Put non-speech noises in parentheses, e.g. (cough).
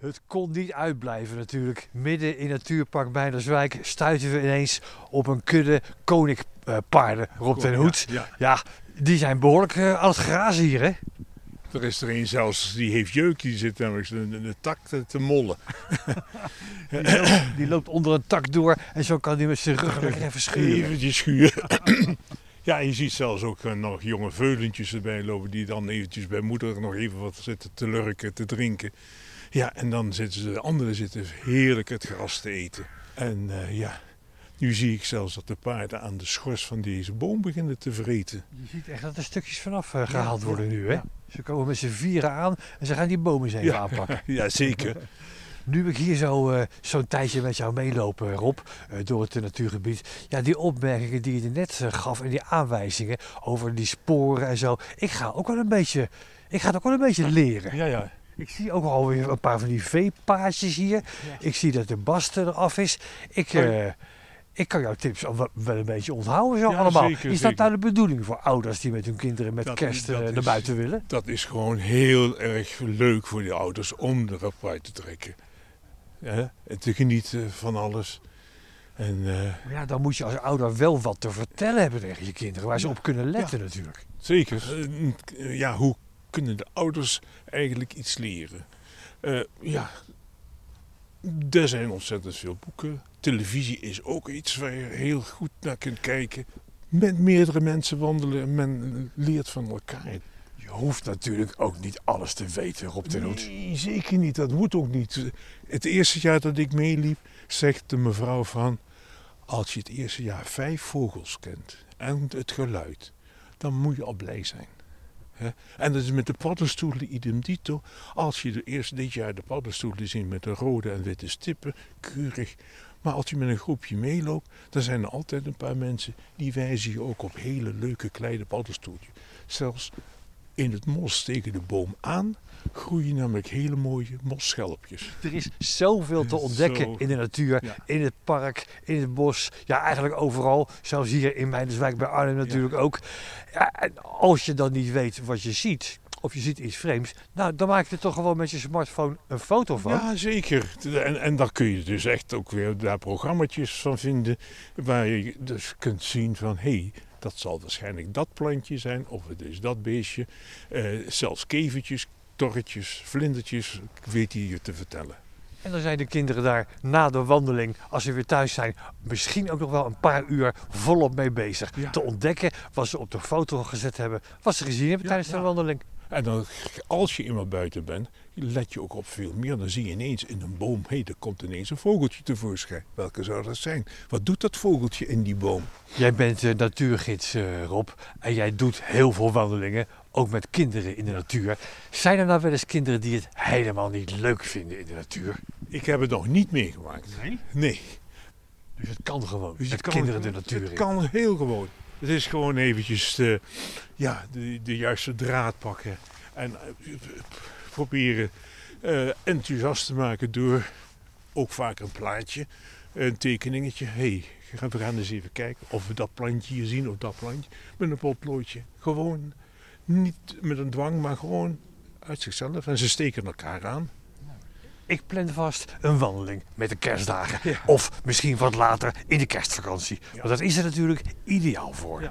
Het kon niet uitblijven natuurlijk. Midden in Natuurpark Meinerswijk stuiten we ineens op een kudde koninkpaarden, Rob ten Hoed. Ja, Ja, die zijn behoorlijk eh, aan het grazen hier, hè? er is er een zelfs die heeft jeuk, die zit namelijk de, de tak te, te mollen. (laughs) Die loopt, die loopt onder een tak door en zo kan hij met zijn rug even schuren. Eventjes schuren. (coughs) ja, je ziet zelfs ook eh, nog jonge veulentjes erbij lopen die dan eventjes bij moeder nog even wat zitten te lurken, te drinken. Ja, en dan zitten ze, de anderen zitten heerlijk het gras te eten. En eh, ja, nu zie ik zelfs dat de paarden aan de schors van deze boom beginnen te vreten. Je ziet echt dat er stukjes vanaf eh, gehaald worden nu, hè? ja. Ze komen met z'n vieren aan en ze gaan die bomen eens even Ja. aanpakken. (laughs) Ja, zeker. Nu ik hier zo, eh, zo'n tijdje met jou meelopen, Rob, eh, door het natuurgebied. Ja, die opmerkingen die je net eh, gaf en die aanwijzingen over die sporen en zo. Ik ga ook wel een beetje, ik ga het ook wel een beetje leren. Ja, ja. Ik zie ook alweer een paar van die veepaadjes hier. Ik zie dat de bast eraf is. Ik, eh, ik kan jouw tips wel, een beetje onthouden zo Ja, allemaal. zeker, is dat zeker. nou de bedoeling voor ouders die met hun kinderen met Dat- kerst dat naar buiten willen? Dat is gewoon heel erg leuk voor de ouders om erop uit te trekken. En te genieten van alles. En eh, Ja, dan moet je als ouder wel wat te vertellen hebben tegen je kinderen, waar ze Ja. op kunnen letten natuurlijk. zeker, eh, ja, hoe kunnen de ouders eigenlijk iets leren? Eh, ja, er zijn ontzettend veel boeken. Televisie is ook iets waar je heel goed naar kunt kijken. Met meerdere mensen wandelen en men leert van elkaar. Hoeft natuurlijk ook niet alles te weten, Rob ten Hoed. Nee, zeker niet. Dat moet ook niet. Het eerste jaar dat ik meeliep, zegt de mevrouw van... Als je het eerste jaar vijf vogels kent en het geluid, dan moet je al blij zijn. En dat is met de paddenstoelen idem dito. Als je de eerste dit jaar de paddenstoelen ziet met de rode en witte stippen, keurig. Maar als je met een groepje meeloopt, dan zijn er altijd een paar mensen die wijzen je ook op hele leuke kleine paddenstoeltjes. Zelfs in het mos tegen de boom aan groeien namelijk hele mooie mosschelpjes. Er is zoveel te ontdekken Zo. in de natuur, Ja. in het park, in het bos. Ja, eigenlijk overal. Zelfs hier in Meinerswijk bij Arnhem natuurlijk ook. Ja, en als je dan niet weet wat je ziet, of je ziet iets vreemds, nou, dan maak je er toch gewoon met je smartphone een foto van. Ja, zeker. En, en daar kun je dus echt ook weer daar programma's van vinden. Waar je dus kunt zien van hé, hey, dat zal waarschijnlijk dat plantje zijn. Of het is dat beestje. Eh, zelfs kevertjes, torretjes, vlindertjes weet hij je te vertellen. En dan zijn de kinderen daar na de wandeling, als ze weer thuis zijn, misschien ook nog wel een paar uur volop mee bezig. Ja. Te ontdekken wat ze op de foto gezet hebben, wat ze gezien hebben Ja, tijdens de ja. wandeling. En dan, als je eenmaal buiten bent, let je ook op veel meer. Dan zie je ineens in een boom, hé, er komt ineens een vogeltje tevoorschijn. Welke zou dat zijn? Wat doet dat vogeltje in die boom? Jij bent natuurgids, eh, Rob, en jij doet heel veel wandelingen, ook met kinderen in de natuur. Zijn er nou wel eens kinderen die het helemaal niet leuk vinden in de natuur? Ik heb het nog niet meegemaakt. Nee? Nee. Dus het kan gewoon, Dus met het kan- kinderen de natuur Het in. kan heel gewoon. Het is gewoon eventjes de, ja, de, de juiste draad pakken. En eh, proberen eh, enthousiast te maken door ook vaak een plaatje, een tekeningetje. Hey, we gaan eens even kijken of we dat plantje hier zien of dat plantje. Met een potloodje. Gewoon niet met een dwang, maar gewoon uit zichzelf. En ze steken elkaar aan. Ik plan vast een wandeling met de kerstdagen. Of misschien wat later in de kerstvakantie. Want dat is er natuurlijk ideaal voor.